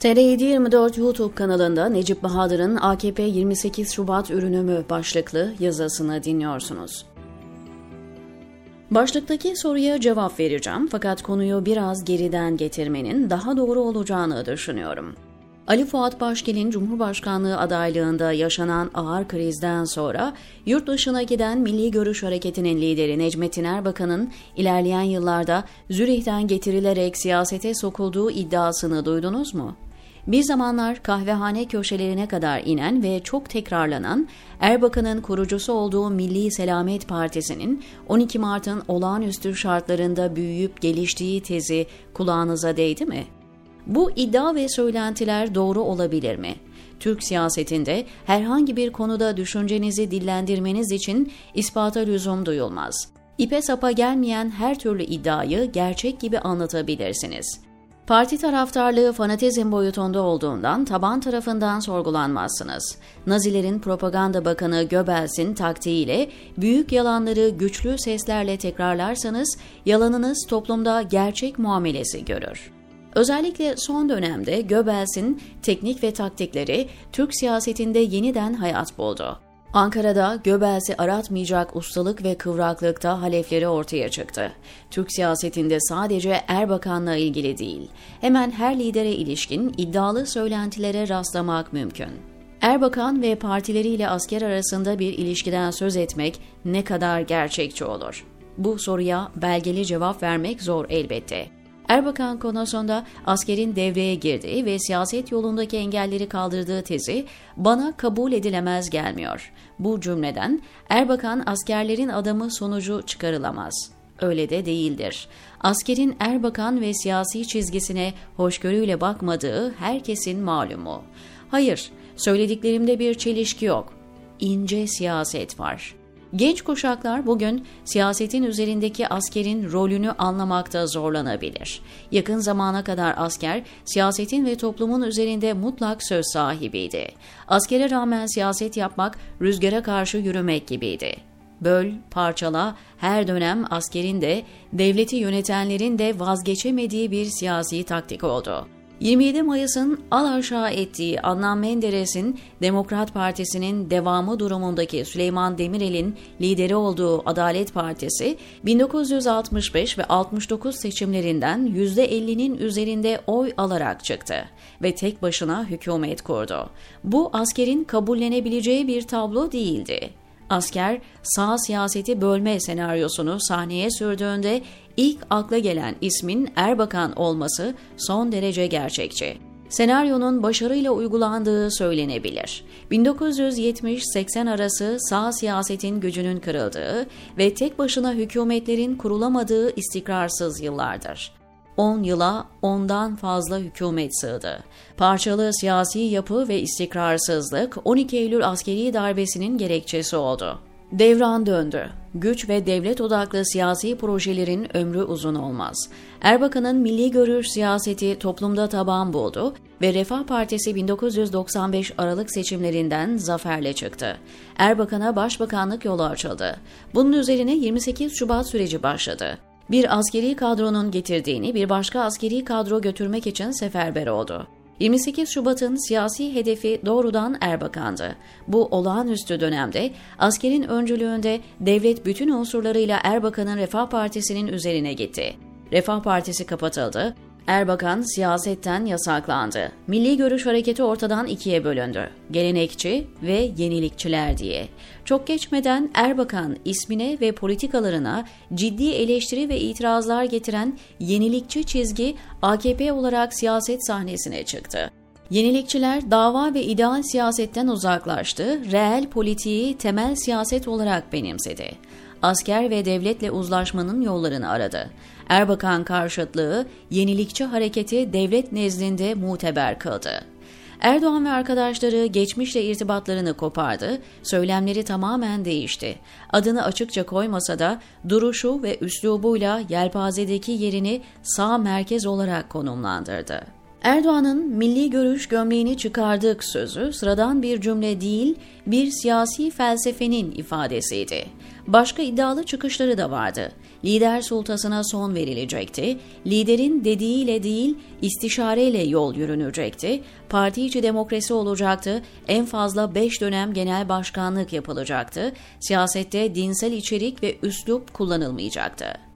TR724 YouTube kanalında Necip Bahadır'ın AKP 28 Şubat ürünümü başlıklı yazısını dinliyorsunuz. Başlıktaki soruya cevap vereceğim fakat konuyu biraz geriden getirmenin daha doğru olacağını düşünüyorum. Ali Fuat Başkel'in Cumhurbaşkanlığı adaylığında yaşanan ağır krizden sonra yurt dışına giden Milli Görüş Hareketi'nin lideri Necmettin Erbakan'ın ilerleyen yıllarda Zürih'ten getirilerek siyasete sokulduğu iddiasını duydunuz mu? Bir zamanlar kahvehane köşelerine kadar inen ve çok tekrarlanan Erbakan'ın kurucusu olduğu Milli Selamet Partisi'nin 12 Mart'ın olağanüstü şartlarında büyüyüp geliştiği tezi kulağınıza değdi mi? Bu iddia ve söylentiler doğru olabilir mi? Türk siyasetinde herhangi bir konuda düşüncenizi dillendirmeniz için ispata lüzum duyulmaz. İpe sapa gelmeyen her türlü iddiayı gerçek gibi anlatabilirsiniz. Parti taraftarlığı fanatizm boyutunda olduğundan taban tarafından sorgulanmazsınız. Nazilerin propaganda bakanı Göbels'in taktiğiyle büyük yalanları güçlü seslerle tekrarlarsanız yalanınız toplumda gerçek muamelesi görür. Özellikle son dönemde Göbels'in teknik ve taktikleri Türk siyasetinde yeniden hayat buldu. Ankara'da Göbels'i aratmayacak ustalık ve kıvraklıkta halefleri ortaya çıktı. Türk siyasetinde sadece Erbakan'la ilgili değil, hemen her lidere ilişkin iddialı söylentilere rastlamak mümkün. Erbakan ve partileriyle asker arasında bir ilişkiden söz etmek ne kadar gerçekçi olur? Bu soruya belgeli cevap vermek zor elbette. Erbakan konusunda askerin devreye girdiği ve siyaset yolundaki engelleri kaldırdığı tezi bana kabul edilemez gelmiyor. Bu cümleden Erbakan askerlerin adamı sonucu çıkarılamaz. Öyle de değildir. Askerin Erbakan ve siyasi çizgisine hoşgörüyle bakmadığı herkesin malumu. Hayır, söylediklerimde bir çelişki yok. İnce siyaset var.'' Genç kuşaklar bugün siyasetin üzerindeki askerin rolünü anlamakta zorlanabilir. Yakın zamana kadar asker siyasetin ve toplumun üzerinde mutlak söz sahibiydi. Askere rağmen siyaset yapmak rüzgara karşı yürümek gibiydi. Böl, parçala, her dönem askerin de, devleti yönetenlerin de vazgeçemediği bir siyasi taktik oldu. 27 Mayıs'ın al aşağı ettiği Adnan Menderes'in Demokrat Partisi'nin devamı durumundaki Süleyman Demirel'in lideri olduğu Adalet Partisi 1965 ve 69 seçimlerinden %50'nin üzerinde oy alarak çıktı ve tek başına hükümet kurdu. Bu askerin kabullenebileceği bir tablo değildi. Asker sağ siyaseti bölme senaryosunu sahneye sürdüğünde ilk akla gelen ismin Erbakan olması son derece gerçekçi. Senaryonun başarıyla uygulandığı söylenebilir. 1970-80 arası sağ siyasetin gücünün kırıldığı ve tek başına hükümetlerin kurulamadığı istikrarsız yıllardır. 10 yıla ondan fazla hükümet sığdı. Parçalı siyasi yapı ve istikrarsızlık 12 Eylül askeri darbesinin gerekçesi oldu. Devran döndü. Güç ve devlet odaklı siyasi projelerin ömrü uzun olmaz. Erbakan'ın milli görüş siyaseti toplumda taban buldu ve Refah Partisi 1995 Aralık seçimlerinden zaferle çıktı. Erbakan'a başbakanlık yolu açıldı. Bunun üzerine 28 Şubat süreci başladı bir askeri kadronun getirdiğini bir başka askeri kadro götürmek için seferber oldu. 28 Şubat'ın siyasi hedefi doğrudan Erbakan'dı. Bu olağanüstü dönemde askerin öncülüğünde devlet bütün unsurlarıyla Erbakan'ın Refah Partisi'nin üzerine gitti. Refah Partisi kapatıldı, Erbakan siyasetten yasaklandı. Milli Görüş Hareketi ortadan ikiye bölündü. Gelenekçi ve yenilikçiler diye. Çok geçmeden Erbakan ismine ve politikalarına ciddi eleştiri ve itirazlar getiren yenilikçi çizgi AKP olarak siyaset sahnesine çıktı. Yenilikçiler dava ve ideal siyasetten uzaklaştı, reel politiği temel siyaset olarak benimsedi asker ve devletle uzlaşmanın yollarını aradı. Erbakan karşıtlığı yenilikçi hareketi devlet nezdinde muteber kıldı. Erdoğan ve arkadaşları geçmişle irtibatlarını kopardı, söylemleri tamamen değişti. Adını açıkça koymasa da duruşu ve üslubuyla yelpazedeki yerini sağ merkez olarak konumlandırdı. Erdoğan'ın milli görüş gömleğini çıkardık sözü sıradan bir cümle değil, bir siyasi felsefenin ifadesiydi. Başka iddialı çıkışları da vardı. Lider sultasına son verilecekti. Liderin dediğiyle değil, istişareyle yol yürünecekti. Parti içi demokrasi olacaktı. En fazla 5 dönem genel başkanlık yapılacaktı. Siyasette dinsel içerik ve üslup kullanılmayacaktı.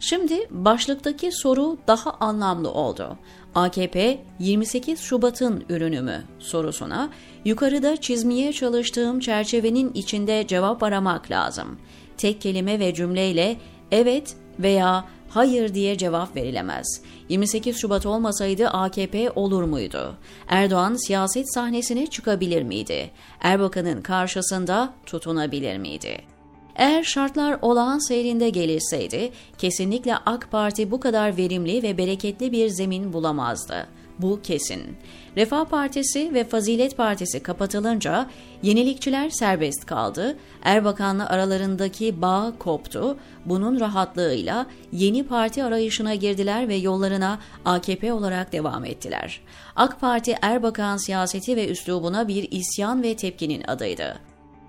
Şimdi başlıktaki soru daha anlamlı oldu. AKP 28 Şubat'ın ürünü mü sorusuna yukarıda çizmeye çalıştığım çerçevenin içinde cevap aramak lazım. Tek kelime ve cümleyle evet veya hayır diye cevap verilemez. 28 Şubat olmasaydı AKP olur muydu? Erdoğan siyaset sahnesine çıkabilir miydi? Erbakan'ın karşısında tutunabilir miydi? Eğer şartlar olağan seyrinde gelirseydi, kesinlikle AK Parti bu kadar verimli ve bereketli bir zemin bulamazdı. Bu kesin. Refah Partisi ve Fazilet Partisi kapatılınca yenilikçiler serbest kaldı. Erbakan'la aralarındaki bağ koptu. Bunun rahatlığıyla yeni parti arayışına girdiler ve yollarına AKP olarak devam ettiler. AK Parti Erbakan siyaseti ve üslubuna bir isyan ve tepkinin adıydı.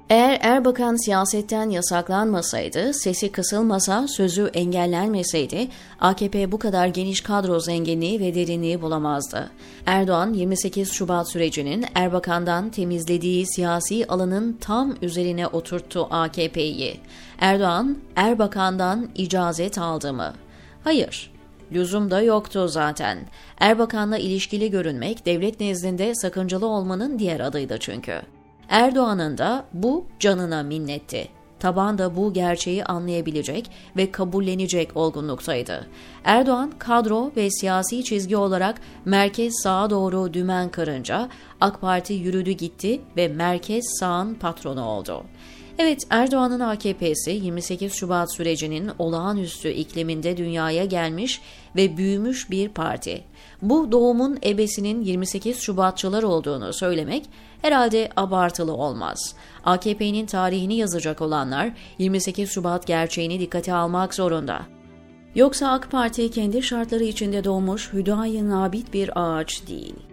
Eğer Erbakan siyasetten yasaklanmasaydı, sesi kısılmasa, sözü engellenmeseydi, AKP bu kadar geniş kadro zenginliği ve derinliği bulamazdı. Erdoğan 28 Şubat sürecinin Erbakan'dan temizlediği siyasi alanın tam üzerine oturttu AKP'yi. Erdoğan, Erbakan'dan icazet aldı mı? Hayır. Lüzum da yoktu zaten. Erbakan'la ilişkili görünmek devlet nezdinde sakıncalı olmanın diğer adıydı çünkü. Erdoğan'ın da bu canına minnetti. Taban da bu gerçeği anlayabilecek ve kabullenecek olgunluktaydı. Erdoğan kadro ve siyasi çizgi olarak merkez sağa doğru dümen kırınca AK Parti yürüdü gitti ve merkez sağın patronu oldu. Evet Erdoğan'ın AKP'si 28 Şubat sürecinin olağanüstü ikliminde dünyaya gelmiş ve büyümüş bir parti. Bu doğumun ebesinin 28 Şubatçılar olduğunu söylemek herhalde abartılı olmaz. AKP'nin tarihini yazacak olanlar 28 Şubat gerçeğini dikkate almak zorunda. Yoksa AK Parti kendi şartları içinde doğmuş hüdayi nabit bir ağaç değil.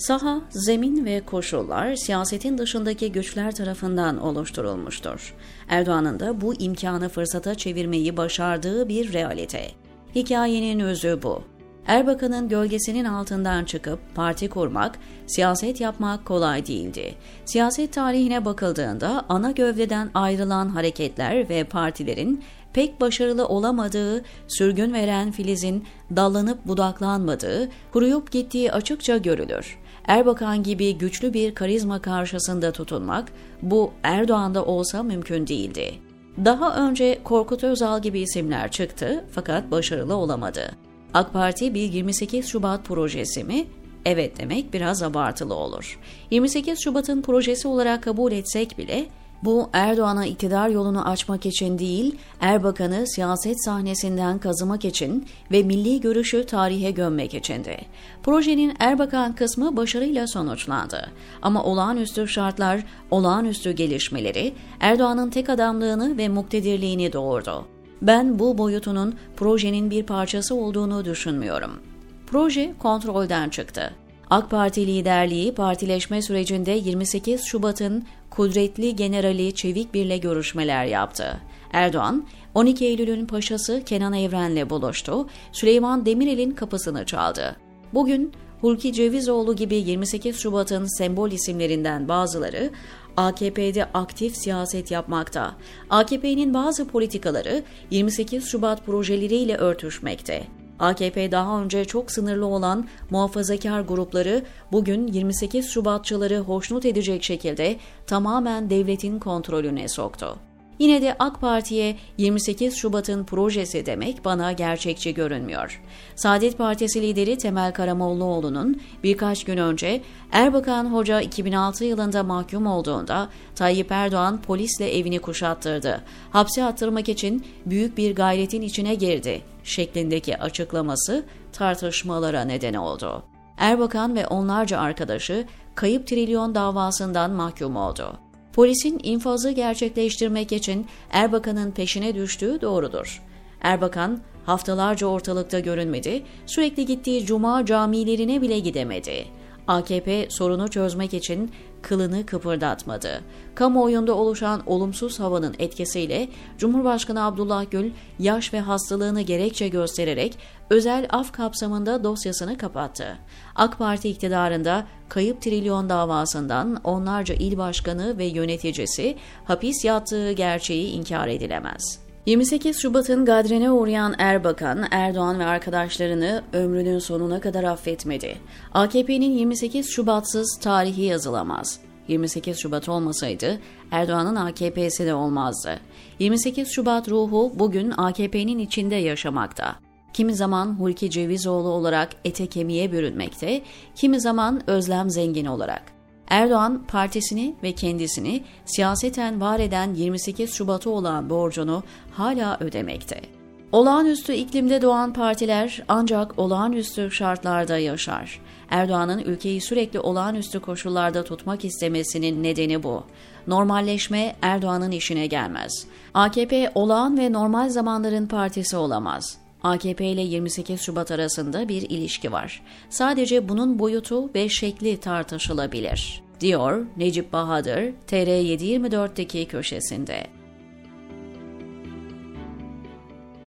Saha, zemin ve koşullar siyasetin dışındaki güçler tarafından oluşturulmuştur. Erdoğan'ın da bu imkanı fırsata çevirmeyi başardığı bir realite. Hikayenin özü bu. Erbakan'ın gölgesinin altından çıkıp parti kurmak, siyaset yapmak kolay değildi. Siyaset tarihine bakıldığında ana gövdeden ayrılan hareketler ve partilerin pek başarılı olamadığı, sürgün veren filizin dallanıp budaklanmadığı, kuruyup gittiği açıkça görülür. Erbakan gibi güçlü bir karizma karşısında tutunmak, bu Erdoğan'da olsa mümkün değildi. Daha önce Korkut Özal gibi isimler çıktı fakat başarılı olamadı. AK Parti bir 28 Şubat projesi mi? Evet demek biraz abartılı olur. 28 Şubat'ın projesi olarak kabul etsek bile bu Erdoğan'a iktidar yolunu açmak için değil, Erbakan'ı siyaset sahnesinden kazımak için ve milli görüşü tarihe gömmek içindi. Projenin Erbakan kısmı başarıyla sonuçlandı. Ama olağanüstü şartlar, olağanüstü gelişmeleri Erdoğan'ın tek adamlığını ve muktedirliğini doğurdu. Ben bu boyutunun projenin bir parçası olduğunu düşünmüyorum. Proje kontrolden çıktı. AK Parti liderliği partileşme sürecinde 28 Şubat'ın kudretli generali Çevik Bir'le görüşmeler yaptı. Erdoğan, 12 Eylül'ün paşası Kenan Evren'le buluştu, Süleyman Demirel'in kapısını çaldı. Bugün Hulki Cevizoğlu gibi 28 Şubat'ın sembol isimlerinden bazıları AKP'de aktif siyaset yapmakta. AKP'nin bazı politikaları 28 Şubat projeleriyle örtüşmekte. AKP daha önce çok sınırlı olan muhafazakar grupları bugün 28 Şubatçıları hoşnut edecek şekilde tamamen devletin kontrolüne soktu. Yine de AK Parti'ye 28 Şubat'ın projesi demek bana gerçekçi görünmüyor. Saadet Partisi lideri Temel Karamollaoğlu'nun birkaç gün önce Erbakan Hoca 2006 yılında mahkum olduğunda Tayyip Erdoğan polisle evini kuşattırdı. Hapse attırmak için büyük bir gayretin içine girdi şeklindeki açıklaması tartışmalara neden oldu. Erbakan ve onlarca arkadaşı kayıp trilyon davasından mahkum oldu. Polisin infazı gerçekleştirmek için Erbakan'ın peşine düştüğü doğrudur. Erbakan haftalarca ortalıkta görünmedi, sürekli gittiği cuma camilerine bile gidemedi. AKP sorunu çözmek için kılını kıpırdatmadı. Kamuoyunda oluşan olumsuz havanın etkisiyle Cumhurbaşkanı Abdullah Gül yaş ve hastalığını gerekçe göstererek özel af kapsamında dosyasını kapattı. AK Parti iktidarında kayıp trilyon davasından onlarca il başkanı ve yöneticisi hapis yattığı gerçeği inkar edilemez. 28 Şubat'ın gadrine uğrayan Erbakan, Erdoğan ve arkadaşlarını ömrünün sonuna kadar affetmedi. AKP'nin 28 Şubat'sız tarihi yazılamaz. 28 Şubat olmasaydı Erdoğan'ın AKP'si de olmazdı. 28 Şubat ruhu bugün AKP'nin içinde yaşamakta. Kimi zaman Hulki Cevizoğlu olarak ete kemiğe bürünmekte, kimi zaman Özlem Zengin olarak. Erdoğan partisini ve kendisini siyaseten var eden 28 Şubat'ı olan borcunu hala ödemekte. Olağanüstü iklimde doğan partiler ancak olağanüstü şartlarda yaşar. Erdoğan'ın ülkeyi sürekli olağanüstü koşullarda tutmak istemesinin nedeni bu. Normalleşme Erdoğan'ın işine gelmez. AKP olağan ve normal zamanların partisi olamaz. AKP ile 28 Şubat arasında bir ilişki var. Sadece bunun boyutu ve şekli tartışılabilir, diyor Necip Bahadır TR724'teki köşesinde.